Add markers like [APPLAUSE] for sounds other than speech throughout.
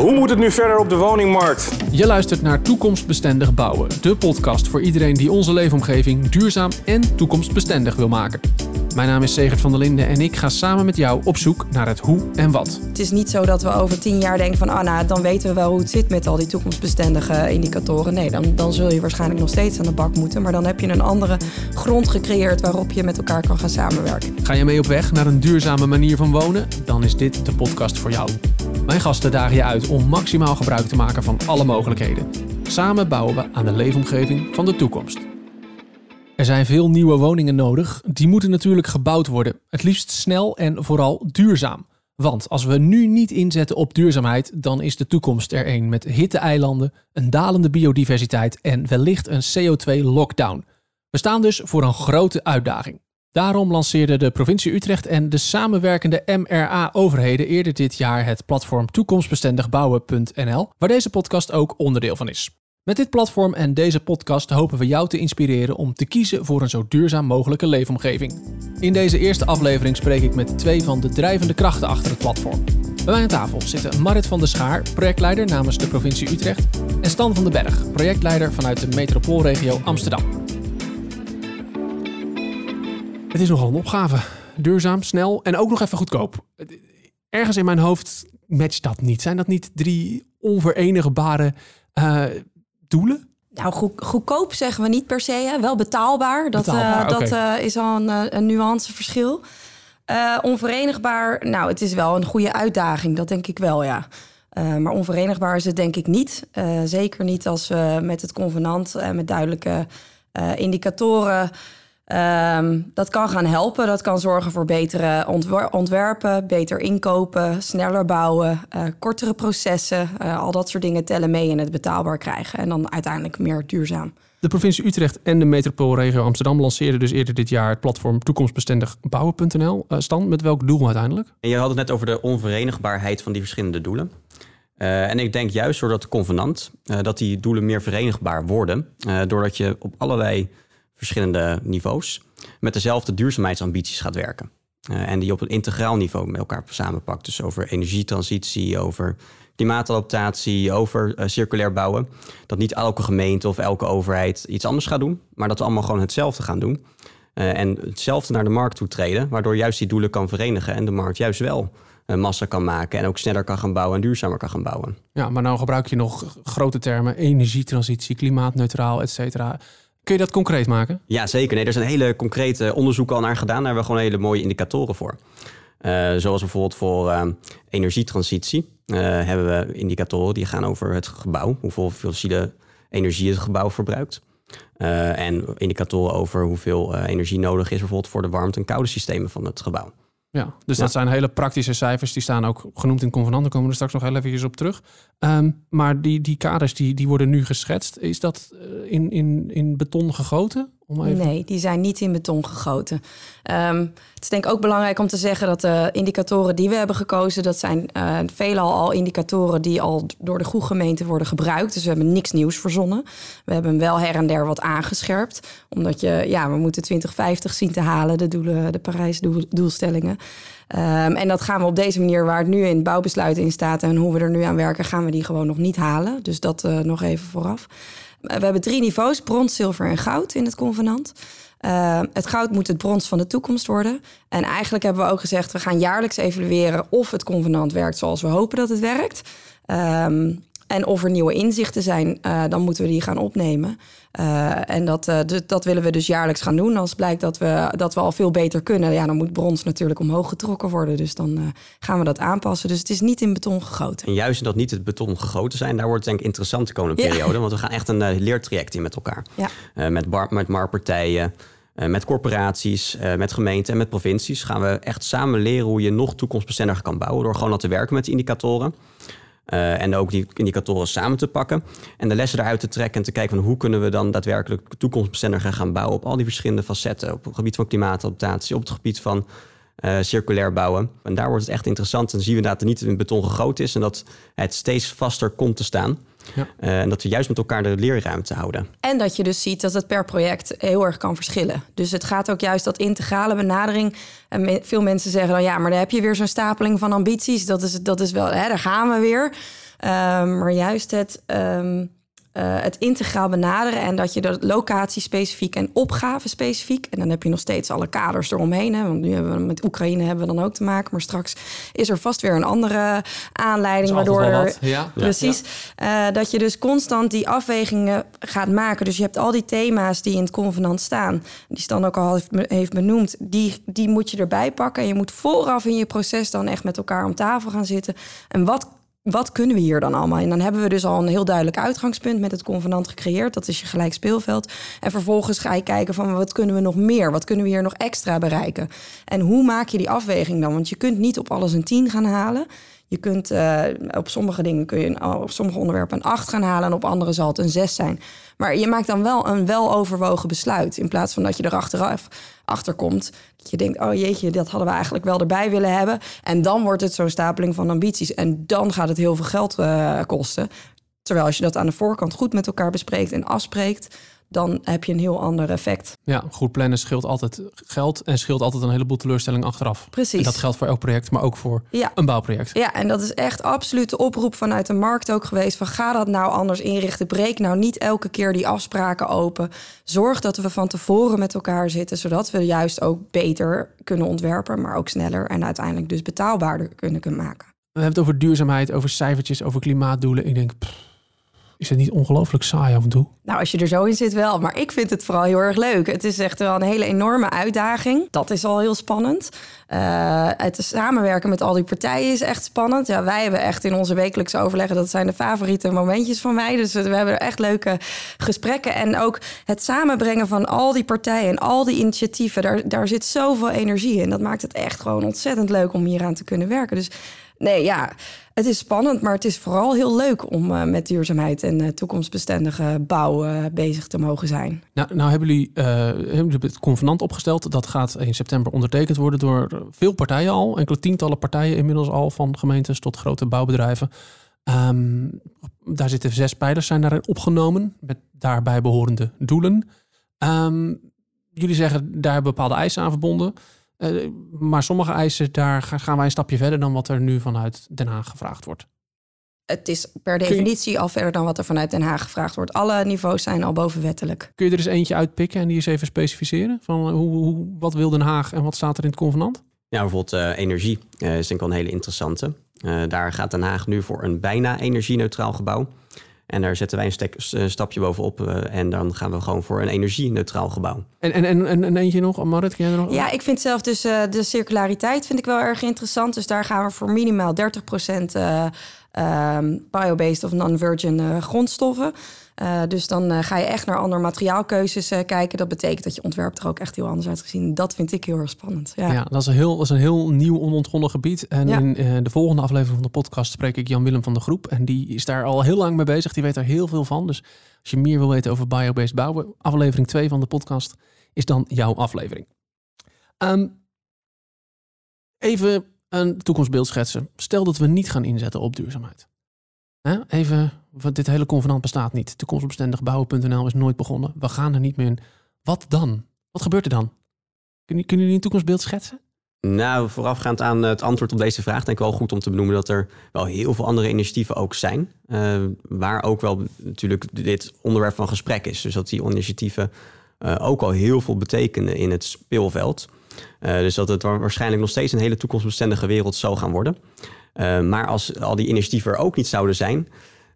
Hoe moet het nu verder op de woningmarkt? Je luistert naar Toekomstbestendig Bouwen, de podcast voor iedereen die onze leefomgeving duurzaam en toekomstbestendig wil maken. Mijn naam is Segert van der Linden en ik ga samen met jou op zoek naar het hoe en wat. Het is niet zo dat we over tien jaar denken van, ah nou, dan weten we wel hoe het zit met al die toekomstbestendige indicatoren. Nee, dan, dan zul je waarschijnlijk nog steeds aan de bak moeten, maar dan heb je een andere grond gecreëerd waarop je met elkaar kan gaan samenwerken. Ga je mee op weg naar een duurzame manier van wonen? Dan is dit de podcast voor jou. Mijn gasten dagen je uit om maximaal gebruik te maken van alle mogelijkheden. Samen bouwen we aan de leefomgeving van de toekomst. Er zijn veel nieuwe woningen nodig. Die moeten natuurlijk gebouwd worden. Het liefst snel en vooral duurzaam. Want als we nu niet inzetten op duurzaamheid, dan is de toekomst er een met hitte-eilanden, een dalende biodiversiteit en wellicht een CO2-lockdown. We staan dus voor een grote uitdaging. Daarom lanceerde de provincie Utrecht en de samenwerkende MRA-overheden eerder dit jaar het platform toekomstbestendigbouwen.nl, waar deze podcast ook onderdeel van is. Met dit platform en deze podcast hopen we jou te inspireren om te kiezen voor een zo duurzaam mogelijke leefomgeving. In deze eerste aflevering spreek ik met twee van de drijvende krachten achter het platform. Bij mij aan tafel zitten Marit van der Schaar, projectleider namens de provincie Utrecht, en Stan van den Berg, projectleider vanuit de metropoolregio Amsterdam. Het is nogal een opgave. Duurzaam, snel en ook nog even goedkoop. Ergens in mijn hoofd matcht dat niet. Zijn dat niet drie onverenigbare uh, doelen? Nou, goed, goedkoop zeggen we niet per se. Hè? Wel betaalbaar. Dat, betaalbaar, uh, dat uh, is al een, een nuanceverschil. onverenigbaar, nou, het is wel een goede uitdaging. Dat denk ik wel, ja. maar onverenigbaar is het denk ik niet. zeker niet als we met het convenant en met duidelijke indicatoren Um, dat kan gaan helpen. Dat kan zorgen voor betere ontwerpen, beter inkopen, sneller bouwen, uh, kortere processen. Uh, al dat soort dingen tellen mee in het betaalbaar krijgen. En dan uiteindelijk meer duurzaam. De provincie Utrecht en de metropoolregio Amsterdam lanceerden dus eerder dit jaar het platform toekomstbestendig bouwen.nl. Uh, Stan, met welk doel uiteindelijk? En je had het net over de onverenigbaarheid van die verschillende doelen. Uh, en ik denk juist door dat convenant uh, dat die doelen meer verenigbaar worden. Uh, doordat je op allerlei verschillende niveaus met dezelfde duurzaamheidsambities gaat werken. Uh, en die op een integraal niveau met elkaar samenpakt. Dus over energietransitie, over klimaatadaptatie, over uh, circulair bouwen. Dat niet elke gemeente of elke overheid iets anders gaat doen, maar dat we allemaal gewoon hetzelfde gaan doen. Uh, en hetzelfde naar de markt toe treden, waardoor juist die doelen kan verenigen en de markt juist wel massa kan maken en ook sneller kan gaan bouwen en duurzamer kan gaan bouwen. Ja, maar nou gebruik je nog grote termen, energietransitie, klimaatneutraal, et cetera. Kun je dat concreet maken? Ja, zeker. Nee, er zijn hele concrete onderzoeken al naar gedaan. Daar hebben we gewoon hele mooie indicatoren voor. Uh, zoals bijvoorbeeld voor uh, energietransitie uh, hebben we indicatoren die gaan over het gebouw. Hoeveel fossiele energie het gebouw verbruikt. en indicatoren over hoeveel energie nodig is bijvoorbeeld voor de warmte- en koude systemen van het gebouw. Ja, dus dat zijn hele praktische cijfers. Die staan ook genoemd in convenanten. Komen we er straks nog heel even op terug. Um, maar die, die kaders die, die worden nu geschetst. Is dat in, in, in beton gegoten? Nee, die zijn niet in beton gegoten. Um, het is denk ik ook belangrijk om te zeggen dat de indicatoren die we hebben gekozen, dat zijn uh, veelal al indicatoren die al door de goede gemeente worden gebruikt. Dus we hebben niks nieuws verzonnen. We hebben wel her en der wat aangescherpt. Omdat je, ja, we moeten 2050 zien te halen, de doelen, de Parijs-doelstellingen. Um, en dat gaan we op deze manier, waar het nu in het bouwbesluit in staat en hoe we er nu aan werken, gaan we die gewoon nog niet halen. Dus dat uh, nog even vooraf. We hebben drie niveaus: brons, zilver en goud in het convenant. Uh, het goud moet het brons van de toekomst worden. En eigenlijk hebben we ook gezegd: we gaan jaarlijks evalueren of het convenant werkt zoals we hopen dat het werkt. Um, en of er nieuwe inzichten zijn, uh, dan moeten we die gaan opnemen. Uh, en dat, uh, dat willen we dus jaarlijks gaan doen. Als blijkt dat we, dat we al veel beter kunnen, ja, dan moet brons natuurlijk omhoog getrokken worden. Dus dan gaan we dat aanpassen. Dus het is niet in beton gegoten. En juist dat niet het beton gegoten zijn, daar wordt het denk ik interessant de komende periode. Want we gaan echt een leertraject in met elkaar. Ja. met, bar, met marktpartijen. met corporaties, met gemeenten en met provincies gaan we echt samen leren hoe je nog toekomstbestendiger kan bouwen. Door gewoon al te werken met indicatoren. Uh, en ook die indicatoren samen te pakken. En de lessen eruit te trekken en te kijken van hoe kunnen we dan daadwerkelijk toekomstbestendiger gaan bouwen op al die verschillende facetten. Op het gebied van klimaatadaptatie, op het gebied van uh, circulair bouwen. En daar wordt het echt interessant. Dan zien we dat het niet in beton gegoten is en dat het steeds vaster komt te staan. Ja. Uh, en dat we juist met elkaar de leerruimte houden. En dat je dus ziet dat het per project heel erg kan verschillen. Dus het gaat ook juist dat integrale benadering. En veel mensen zeggen dan ja, maar dan heb je weer zo'n stapeling van ambities. Dat is, dat is wel, hè, daar gaan we weer. Um, maar juist het. Um, uh, het integraal benaderen en dat je dat locatie specifiek en opgave specifiek. En dan heb je nog steeds alle kaders eromheen. Hè, want nu hebben we met Oekraïne hebben we dan ook te maken. Maar straks is er vast weer een andere aanleiding. Waardoor er, ja. precies. Ja. Uh, dat je dus constant die afwegingen gaat maken. Dus je hebt al die thema's die in het convenant staan. Die Stan ook al heeft benoemd. Die, die moet je erbij pakken. En je moet vooraf in je proces dan echt met elkaar om tafel gaan zitten. En wat wat kunnen we hier dan allemaal? En dan hebben we dus al een heel duidelijk uitgangspunt met het convenant gecreëerd. Dat is je gelijk speelveld. En vervolgens ga je kijken van wat kunnen we nog meer? Wat kunnen we hier nog extra bereiken? En hoe maak je die afweging dan? Want je kunt niet op alles een 10 gaan halen. Je kunt uh, op sommige dingen kun je op sommige onderwerpen een 8 gaan halen en op andere zal het een 6 zijn. Maar je maakt dan wel een weloverwogen besluit. In plaats van dat je er achteraf achter komt. Dat je denkt, oh jeetje, dat hadden we eigenlijk wel erbij willen hebben. En dan wordt het zo'n stapeling van ambities. En dan gaat het heel veel geld uh, kosten. Terwijl als je dat aan de voorkant goed met elkaar bespreekt en afspreekt, dan heb je een heel ander effect. Ja, goed plannen scheelt altijd geld en scheelt altijd een heleboel teleurstelling achteraf. Precies. En dat geldt voor elk project, maar ook voor ja. een bouwproject. Ja, en dat is echt absoluut de oproep vanuit de markt ook geweest van ga dat nou anders inrichten. Breek nou niet elke keer die afspraken open. Zorg dat we van tevoren met elkaar zitten, zodat we juist ook beter kunnen ontwerpen, maar ook sneller en uiteindelijk dus betaalbaarder kunnen, kunnen maken. We hebben het over duurzaamheid, over cijfertjes, over klimaatdoelen. Ik denk, pff, is het niet ongelooflijk saai af en toe? Nou, als je er zo in zit wel. Maar ik vind het vooral heel erg leuk. Het is echt wel een hele enorme uitdaging. Dat is al heel spannend. Uh, het samenwerken met al die partijen is echt spannend. Ja, wij hebben echt in onze wekelijkse overleggen... dat zijn de favoriete momentjes van mij. Dus we hebben echt leuke gesprekken. En ook het samenbrengen van al die partijen en al die initiatieven... daar, daar zit zoveel energie in. Dat maakt het echt gewoon ontzettend leuk om hier aan te kunnen werken. Dus nee, ja, het is spannend, maar het is vooral heel leuk om uh, met duurzaamheid en uh, toekomstbestendige bouw uh, bezig te mogen zijn. Nou, nou hebben jullie hebben het convenant opgesteld. Dat gaat in september ondertekend worden door veel partijen al. Enkele tientallen partijen inmiddels al, van gemeentes tot grote bouwbedrijven. Um, daar zitten zes pijlers zijn daarin opgenomen, met daarbij behorende doelen. Um, jullie zeggen daar bepaalde eisen aan verbonden. Uh, maar sommige eisen, daar gaan wij een stapje verder dan wat er nu vanuit Den Haag gevraagd wordt. Het is per definitie al verder dan wat er vanuit Den Haag gevraagd wordt. Alle niveaus zijn al bovenwettelijk. Kun je er eens eentje uitpikken en die eens even specificeren? Van hoe, hoe, wat wil Den Haag en wat staat er in het convenant? Ja, bijvoorbeeld uh, energie uh, is denk ik wel een hele interessante. daar gaat Den Haag nu voor een bijna energie-neutraal gebouw. En daar zetten wij een, stek, een stapje bovenop. Uh, en dan gaan we gewoon voor een energie-neutraal gebouw. En, en, en, en, en eentje nog, Marit, ken je er nog? Ja, ik vind zelf dus uh, de circulariteit vind ik wel erg interessant. Dus daar gaan we voor minimaal 30 procent uh, um, biobased of non-virgin grondstoffen. Uh, dus dan uh, ga je echt naar andere materiaalkeuzes uh, kijken. Dat betekent dat je ontwerp er ook echt heel anders uitgezien. Dat vind ik heel erg spannend. Ja, ja dat, is een heel, dat is een heel nieuw onontgonnen gebied. En ja. in de volgende aflevering van de podcast spreek ik Jan-Willem van de Groep. En die is daar al heel lang mee bezig. Die weet er heel veel van. Dus als je meer wil weten over biobased bouwen, aflevering 2 van de podcast is dan jouw aflevering. Um, even een toekomstbeeld schetsen. Stel dat we niet gaan inzetten op duurzaamheid. Even, dit hele convenant bestaat niet. Toekomstbestendig bouwen.nl is nooit begonnen. We gaan er niet meer in. Wat dan? Wat gebeurt er dan? Kunnen jullie een toekomstbeeld schetsen? Nou, voorafgaand aan het antwoord op deze vraag, denk ik wel goed om te benoemen dat er wel heel veel andere initiatieven ook zijn. Uh, waar ook wel natuurlijk dit onderwerp van gesprek is. Dus dat die initiatieven uh, ook al heel veel betekenen in het speelveld. Uh, dus dat het waarschijnlijk nog steeds een hele toekomstbestendige wereld zal gaan worden. Uh, maar als al die initiatieven er ook niet zouden zijn,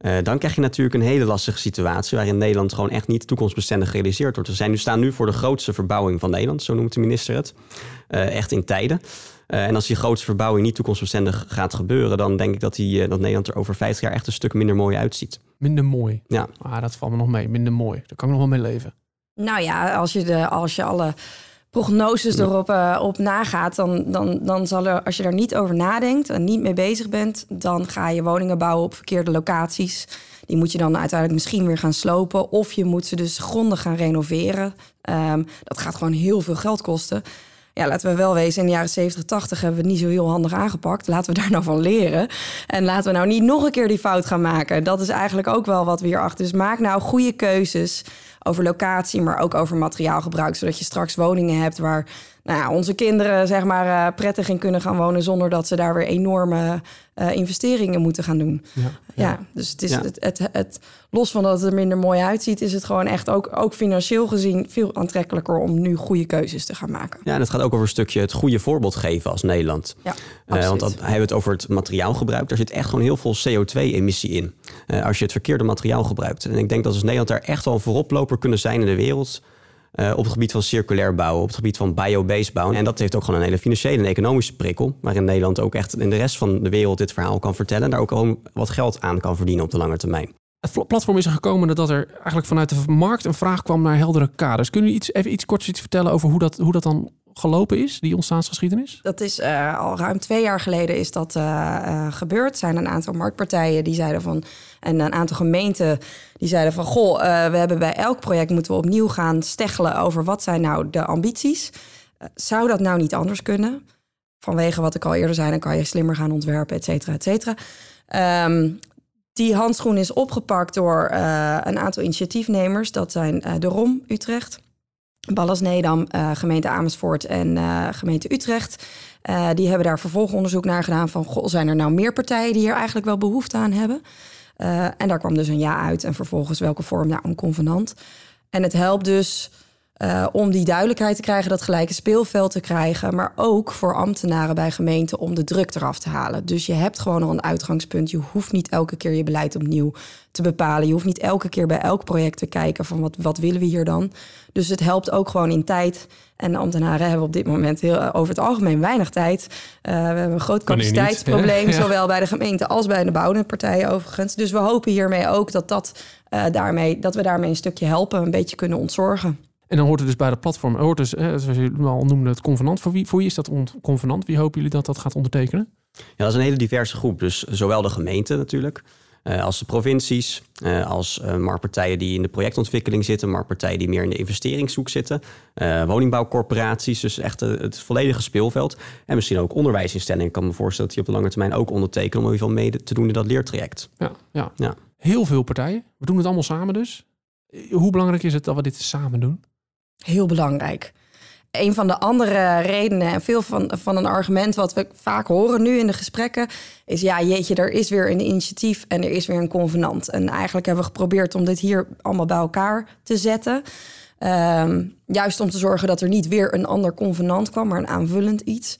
uh, dan krijg je natuurlijk een hele lastige situatie waarin Nederland gewoon echt niet toekomstbestendig gerealiseerd wordt. We zijn nu, staan nu voor de grootste verbouwing van Nederland, zo noemt de minister het. Uh, echt in tijden. en als die grootste verbouwing niet toekomstbestendig gaat gebeuren, dan denk ik dat, die, dat Nederland er over 50 jaar echt een stuk minder mooi uitziet. Minder mooi? Ja. Ah, dat valt me nog mee. Minder mooi. Daar kan ik nog wel mee leven. Nou ja, als je, de, als je alle prognoses erop uh, op nagaat, dan, dan, dan zal er, als je daar niet over nadenkt en niet mee bezig bent, dan ga je woningen bouwen op verkeerde locaties. Die moet je dan uiteindelijk misschien weer gaan slopen. Of je moet ze dus grondig gaan renoveren. Um, dat gaat gewoon heel veel geld kosten. ja, laten we wel wezen, in de jaren 70, 80 hebben we het niet zo heel handig aangepakt. Laten we daar nou van leren. En laten we nou niet nog een keer die fout gaan maken. Dat is eigenlijk ook wel wat we hierachter. Dus maak nou goede keuzes over locatie, maar ook over materiaalgebruik. Zodat je straks woningen hebt waar nou ja, onze kinderen zeg maar, uh, prettig in kunnen gaan wonen zonder dat ze daar weer enorme uh, investeringen moeten gaan doen. Ja, ja. ja dus het is ja. het, het, het, los van dat het er minder mooi uitziet, is het gewoon echt ook, ook financieel gezien veel aantrekkelijker om nu goede keuzes te gaan maken. Ja, en het gaat ook over een stukje het goede voorbeeld geven als Nederland. Ja, uh, want dan hebben we het over het materiaalgebruik. Daar zit echt gewoon heel veel CO2-emissie in. als je het verkeerde materiaal gebruikt. En ik denk dat als Nederland daar echt wel een vooroploper kunnen zijn in de wereld. Uh, op het gebied van circulair bouwen, op het gebied van biobased bouwen. En dat heeft ook gewoon een hele financiële en economische prikkel. Waarin Nederland ook echt in de rest van de wereld dit verhaal kan vertellen. En daar ook al wat geld aan kan verdienen op de lange termijn. Het platform is er gekomen dat er eigenlijk vanuit de markt een vraag kwam naar heldere kaders. Kunnen jullie iets, even iets kort iets vertellen over hoe dat, hoe dat dan gelopen is, die ontstaansgeschiedenis? Dat is uh, al ruim twee jaar geleden is dat uh, uh, gebeurd. Zijn een aantal marktpartijen die zeiden van... en een aantal gemeenten die zeiden van... goh, we hebben bij elk project moeten we opnieuw gaan steggelen... over wat zijn nou de ambities. zou dat nou niet anders kunnen? Vanwege wat ik al eerder zei, dan kan je slimmer gaan ontwerpen, et cetera, et cetera. Um, die handschoen is opgepakt door een aantal initiatiefnemers. Dat zijn de ROM Utrecht... Ballas Nedam, uh, gemeente Amersfoort en uh, gemeente Utrecht. Uh, die hebben daar vervolgonderzoek naar gedaan van... Goh, zijn er nou meer partijen die hier eigenlijk wel behoefte aan hebben? en daar kwam dus een ja uit. En vervolgens welke vorm? Nou, een convenant. En het helpt dus uh, om die duidelijkheid te krijgen, dat gelijke speelveld te krijgen, maar ook voor ambtenaren bij gemeenten om de druk eraf te halen. Dus je hebt gewoon al een uitgangspunt. Je hoeft niet elke keer je beleid opnieuw te bepalen. Je hoeft niet elke keer bij elk project te kijken van wat, wat willen we hier dan. Dus het helpt ook gewoon in tijd. En de ambtenaren hebben op dit moment heel, eh, over het algemeen weinig tijd. Uh, we hebben een groot capaciteitsprobleem, zowel bij de gemeente als bij de bouwende partijen overigens. Dus we hopen hiermee ook dat, dat, uh, daarmee, dat we daarmee een stukje helpen, een beetje kunnen ontzorgen. En dan hoort het dus bij de platform, hoort dus, zoals jullie al noemden, het convenant. Voor wie, voor wie is dat convenant? Wie hopen jullie dat dat gaat ondertekenen? Ja, dat is een hele diverse groep. Dus zowel de gemeente natuurlijk, uh, als de provincies, uh, als uh, marktpartijen die in de projectontwikkeling zitten, marktpartijen die meer in de investeringszoek zitten, woningbouwcorporaties, dus echt het volledige speelveld. En misschien ook onderwijsinstellingen. Ik kan me voorstellen dat die op de lange termijn ook ondertekenen om in ieder geval mee te doen in dat leertraject. Ja, ja. ja. Heel veel partijen. We doen het allemaal samen dus. Hoe belangrijk is het dat we dit samen doen? Heel belangrijk. Een van de andere redenen en veel van, van een argument wat we vaak horen nu in de gesprekken is ja, jeetje, er is weer een initiatief en er is weer een convenant. En eigenlijk hebben we geprobeerd om dit hier allemaal bij elkaar te zetten. Um, juist om te zorgen dat er niet weer een ander convenant kwam, maar een aanvullend iets.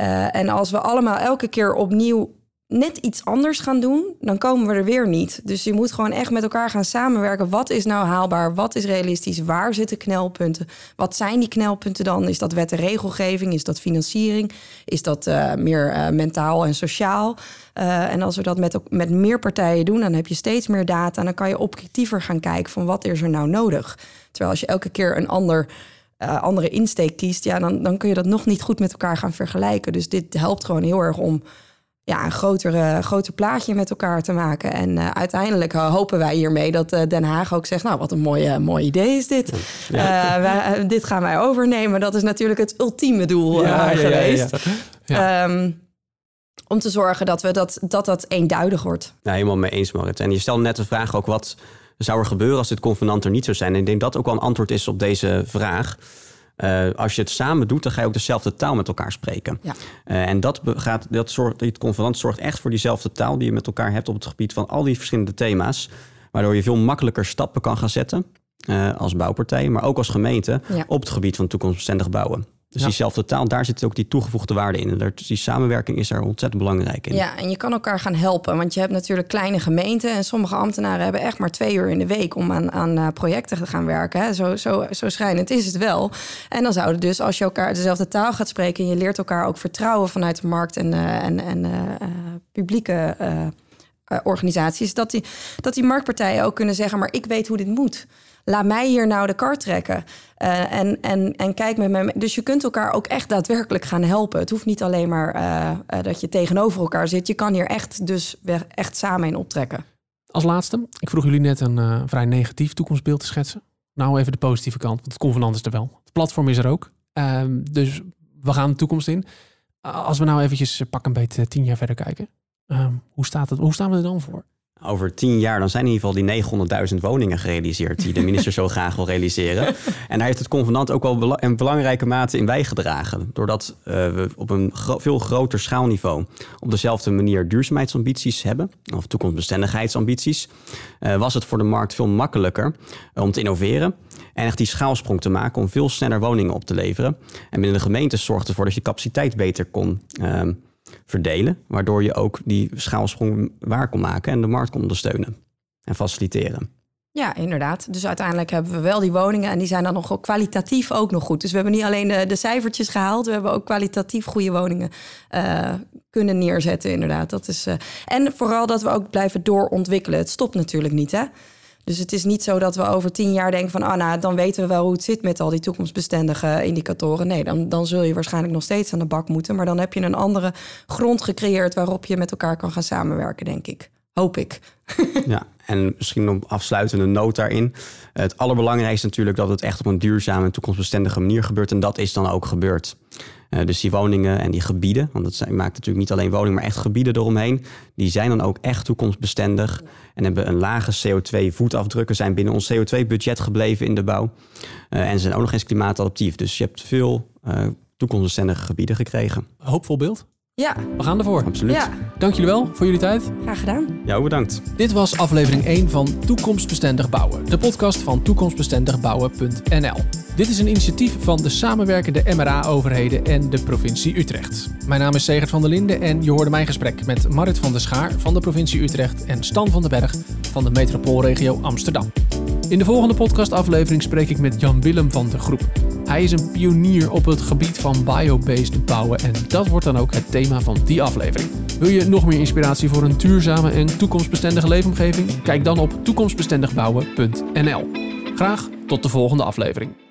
Uh, en als we allemaal elke keer opnieuw net iets anders gaan doen, dan komen we er weer niet. Dus je moet gewoon echt met elkaar gaan samenwerken. Wat is nou haalbaar? Wat is realistisch? Waar zitten knelpunten? Wat zijn die knelpunten dan? Is dat wet en regelgeving? Is dat financiering? Is dat uh, meer uh, mentaal en sociaal? Uh, en als we dat met, met meer partijen doen, dan heb je steeds meer data. En dan kan je objectiever gaan kijken van wat is er nou nodig. Terwijl als je elke keer een ander andere insteek kiest, ja, dan, dan kun je dat nog niet goed met elkaar gaan vergelijken. Dus dit helpt gewoon heel erg om ja, een groter, groter plaatje met elkaar te maken. En uh, uiteindelijk hopen wij hiermee dat uh, Den Haag ook zegt... nou, wat een mooi, mooi idee is dit. Ja. Wij, dit gaan wij overnemen. Dat is natuurlijk het ultieme doel ja, geweest. Ja, um, om te zorgen dat, we dat, dat dat eenduidig wordt. Ja, helemaal mee eens, Marit. En je stelt net de vraag ook... wat zou er gebeuren als dit convenant er niet zou zijn? En ik denk dat ook wel een antwoord is op deze vraag... Uh, als je het samen doet, dan ga je ook dezelfde taal met elkaar spreken. Ja. Uh, en dat, gaat, dat zorgt, dit convenant zorgt echt voor diezelfde taal die je met elkaar hebt op het gebied van al die verschillende thema's. Waardoor je veel makkelijker stappen kan gaan zetten. Uh, als bouwpartij, maar ook als gemeente ja. op het gebied van toekomstbestendig bouwen. Dus ja. diezelfde taal, daar zit ook die toegevoegde waarde in. En daar, die samenwerking is er ontzettend belangrijk in. Ja, en je kan elkaar gaan helpen. Want je hebt natuurlijk kleine gemeenten. En sommige ambtenaren hebben echt maar twee uur in de week om aan, aan uh, projecten te gaan werken. Hè. Zo, zo, zo schrijnend is het wel. En dan zouden dus, als je elkaar dezelfde taal gaat spreken. en je leert elkaar ook vertrouwen vanuit de markt en, uh, en, en uh, publieke organisaties. Dat die, dat die marktpartijen ook kunnen zeggen: maar ik weet hoe dit moet laat mij hier nou de kar trekken. Uh, en, en, en kijk met me. Dus je kunt elkaar ook echt daadwerkelijk gaan helpen. Het hoeft niet alleen maar uh, uh, dat je tegenover elkaar zit. Je kan hier echt dus echt samen in optrekken. Als laatste, ik vroeg jullie net een vrij negatief toekomstbeeld te schetsen. Nou, even de positieve kant, want het convenant is er wel. Het platform is er ook. Ehm, dus we gaan de toekomst in. Als we nou eventjes eh, pak een beetje tien jaar verder kijken. Ehm, hoe, staat het, hoe staan we er dan voor? Over tien jaar dan zijn in ieder geval die 900.000 woningen gerealiseerd die de [LAUGHS] minister zo graag wil realiseren. En daar heeft het convenant ook wel een belangrijke mate in bijgedragen. Doordat uh, we op een gro veel groter schaalniveau op dezelfde manier duurzaamheidsambities hebben, of toekomstbestendigheidsambities, uh, was het voor de markt veel makkelijker om te innoveren en echt die schaalsprong te maken om veel sneller woningen op te leveren. En binnen de gemeente zorgde ervoor dat je capaciteit beter kon uh, verdelen, waardoor je ook die schaalsprong waar kon maken en de markt kon ondersteunen en faciliteren. Ja, inderdaad. Dus uiteindelijk hebben we wel die woningen en die zijn dan nog kwalitatief ook nog goed. Dus we hebben niet alleen de, cijfertjes gehaald, we hebben ook kwalitatief goede woningen uh, kunnen neerzetten, inderdaad. Dat is, uh, en vooral dat we ook blijven doorontwikkelen. Het stopt natuurlijk niet, hè? Dus het is niet zo dat we over tien jaar denken van... ah, nou, dan weten we wel hoe het zit met al die toekomstbestendige indicatoren. Nee, dan, dan zul je waarschijnlijk nog steeds aan de bak moeten. Maar dan heb je een andere grond gecreëerd... waarop je met elkaar kan gaan samenwerken, denk ik. Hoop ik. ja, [LAUGHS] en misschien een afsluitende noot daarin. Het allerbelangrijkste natuurlijk dat het echt op een duurzame en toekomstbestendige manier gebeurt. En dat is dan ook gebeurd. Uh, dus die woningen en die gebieden, want dat maakt natuurlijk niet alleen woningen, maar echt gebieden eromheen, die zijn dan ook echt toekomstbestendig en hebben een lage CO2-voetafdrukken, zijn binnen ons CO2-budget gebleven in de bouw uh, en zijn ook nog eens klimaatadaptief. Dus je hebt veel uh, toekomstbestendige gebieden gekregen. Hoopvol beeld. Ja. We gaan ervoor. Absoluut. Ja. Dank jullie wel voor jullie tijd. Graag gedaan. Jou bedankt. Dit was aflevering 1 van Toekomstbestendig Bouwen, de podcast van toekomstbestendigbouwen.nl. Dit is een initiatief van de samenwerkende MRA-overheden en de provincie Utrecht. Mijn naam is Segert van der Linden en je hoorde mijn gesprek met Marit van der Schaar van de provincie Utrecht en Stan van den Berg van de metropoolregio Amsterdam. In de volgende podcastaflevering spreek ik met Jan Willem van de Groep. Hij is een pionier op het gebied van biobased bouwen en dat wordt dan ook het thema van die aflevering. Wil je nog meer inspiratie voor een duurzame en toekomstbestendige leefomgeving? Kijk dan op toekomstbestendigbouwen.nl. Graag tot de volgende aflevering.